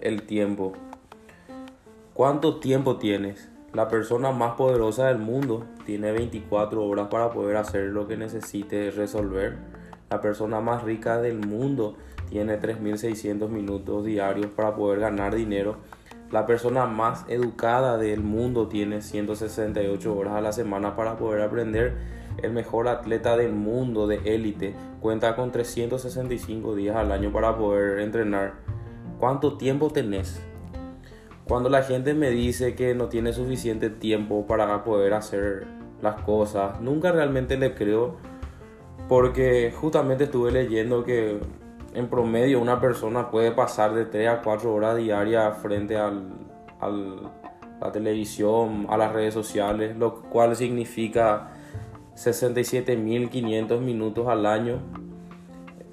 El tiempo. ¿Cuánto tiempo tienes? La persona más poderosa del mundo tiene 24 horas para poder hacer lo que necesite resolver. La persona más rica del mundo tiene 3.600 minutos diarios para poder ganar dinero. La persona más educada del mundo tiene 168 horas a la semana para poder aprender. El mejor atleta del mundo de élite cuenta con 365 días al año para poder entrenar. ¿Cuánto tiempo tenés? Cuando la gente me dice que no tiene suficiente tiempo para poder hacer las cosas, nunca realmente le creo porque justamente estuve leyendo que en promedio una persona puede pasar de 3 a 4 horas diarias frente a la televisión, a las redes sociales, lo cual significa 67.500 minutos al año.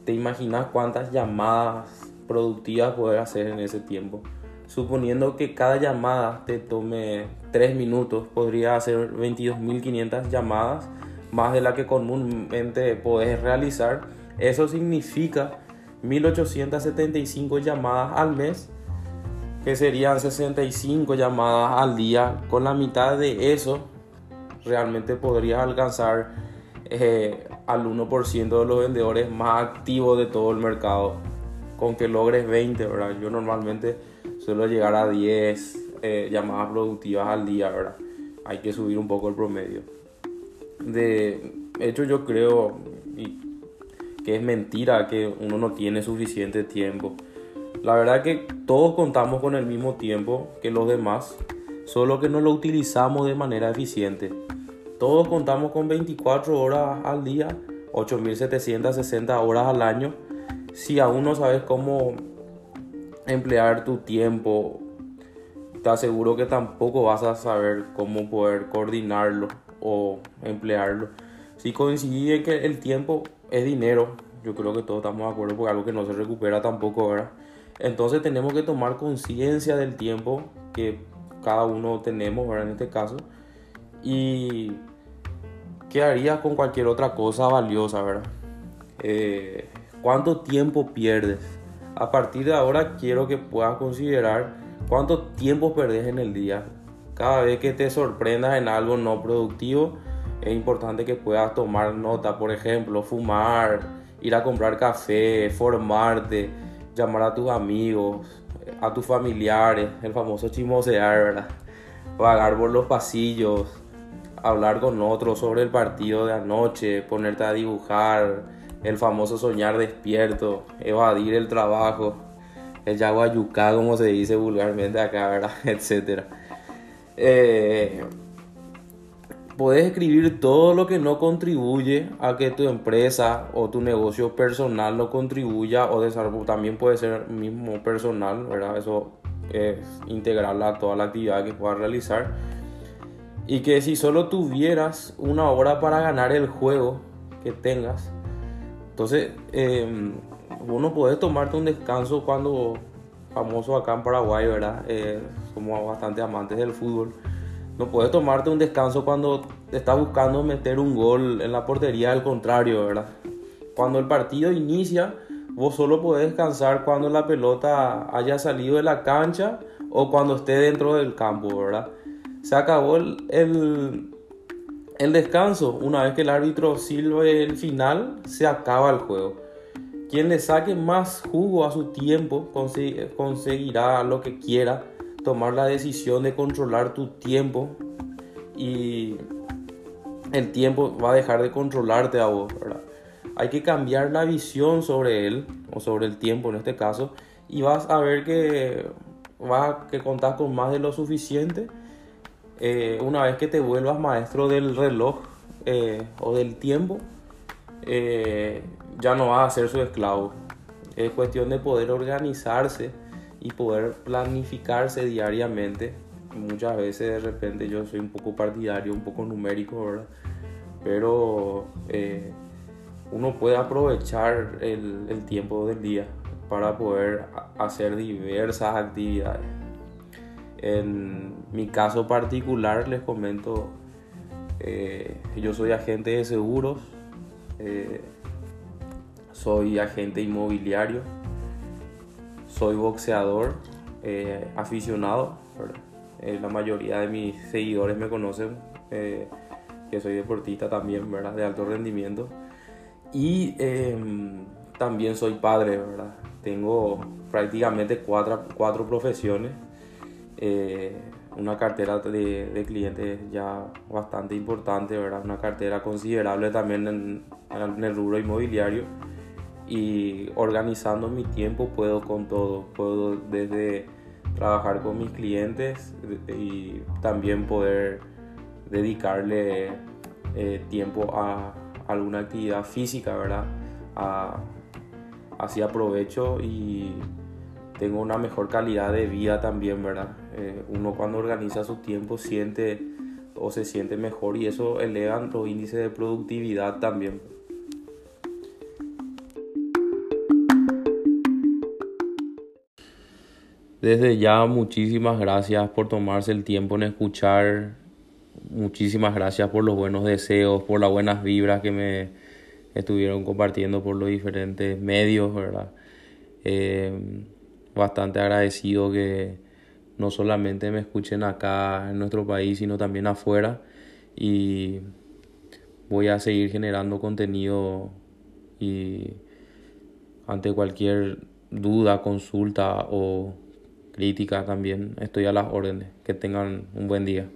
¿Te imaginas cuántas llamadas productivas poder hacer en ese tiempo? Suponiendo que cada llamada te tome 3 minutos, podría hacer 22.500 llamadas, más de la que comúnmente puedes realizar. Eso significa 1875 llamadas al mes, que serían 65 llamadas al día. Con la mitad de eso, realmente podrías alcanzar eh, al 1% de los vendedores más activos de todo el mercado. Con que logres 20, ¿verdad? Yo normalmente suelo llegar a 10 eh, llamadas productivas al día, ¿verdad? Hay que subir un poco el promedio. De hecho, yo creo, que es mentira que uno no tiene suficiente tiempo. La verdad que todos contamos con el mismo tiempo que los demás, solo que no lo utilizamos de manera eficiente. Todos contamos con 24 horas al día, 8.760 horas al año. Si aún no sabes cómo emplear tu tiempo, te aseguro que tampoco vas a saber cómo poder coordinarlo o emplearlo. Si coincide que el tiempo es dinero, yo creo que todos estamos de acuerdo porque algo que no se recupera tampoco, ¿verdad? Entonces tenemos que tomar conciencia del tiempo que cada uno tenemos, ¿verdad? En este caso. Y qué harías con cualquier otra cosa valiosa, ¿verdad? Eh, ¿Cuánto tiempo pierdes? A partir de ahora quiero que puedas considerar cuánto tiempo perdes en el día. Cada vez que te sorprendas en algo no productivo, es importante que puedas tomar nota, por ejemplo, fumar, ir a comprar café, formarte, llamar a tus amigos, a tus familiares, el famoso chimosear, ¿verdad? Vagar por los pasillos, hablar con otros sobre el partido de anoche, ponerte a dibujar, el famoso soñar despierto, evadir el trabajo, el yaguayucá, como se dice vulgarmente acá, ¿verdad? Etcétera. Eh, Puedes escribir todo lo que no contribuye a que tu empresa o tu negocio personal no contribuya o. También puede ser mismo personal, ¿verdad? Eso es integrarla a toda la actividad que puedas realizar. Y que si solo tuvieras una hora para ganar el juego que tengas, entonces eh, uno puede tomarte un descanso cuando, famoso acá en Paraguay, ¿verdad? Eh, somos bastante amantes del fútbol no puedes tomarte un descanso cuando estás buscando meter un gol en la portería del contrario, ¿verdad? Cuando el partido inicia, vos solo podés descansar cuando la pelota haya salido de la cancha o cuando esté dentro del campo, ¿verdad? Se acabó el, el, descanso. Una vez que el árbitro sirve el final, se acaba el juego. Quien le saque más jugo a su tiempo conseguirá lo que quiera tomar la decisión de controlar tu tiempo y el tiempo va a dejar de controlarte a vos. Hay que cambiar la visión sobre él o sobre el tiempo en este caso y vas a ver que vas que contar con más de lo suficiente eh, una vez que te vuelvas maestro del reloj eh, o del tiempo eh, ya no vas a ser su esclavo es cuestión de poder organizarse y poder planificarse diariamente. Muchas veces de repente yo soy un poco partidario, un poco numérico, ¿verdad? Pero eh, uno puede aprovechar el, tiempo del día para poder hacer diversas actividades. En mi caso particular les comento, eh, yo soy agente de seguros, eh, soy agente inmobiliario, soy boxeador, eh, aficionado, eh, la mayoría de mis seguidores me conocen, eh, que soy deportista también, ¿verdad? De alto rendimiento. Y em, también soy padre, ¿verdad? Tengo prácticamente cuatro, cuatro profesiones, una cartera de, de, clientes ya bastante importante, ¿verdad? Una cartera considerable también en, en el rubro inmobiliario y organizando mi tiempo puedo con todo, puedo desde trabajar con mis clientes y también poder dedicarle eh, tiempo a alguna actividad física, ¿verdad? así aprovecho y tengo una mejor calidad de vida también, ¿verdad? Eh, uno cuando organiza su tiempo siente o se siente mejor y eso eleva los índices de productividad también. Desde ya muchísimas gracias por tomarse el tiempo en escuchar. Muchísimas gracias por los buenos deseos, por las buenas vibras que me estuvieron compartiendo por los diferentes medios, ¿verdad? Eh, bastante agradecido que no solamente me escuchen acá en nuestro país, sino también afuera. Y voy a seguir generando contenido y ante cualquier duda, consulta o crítica también. Estoy a las órdenes. Que tengan un buen día.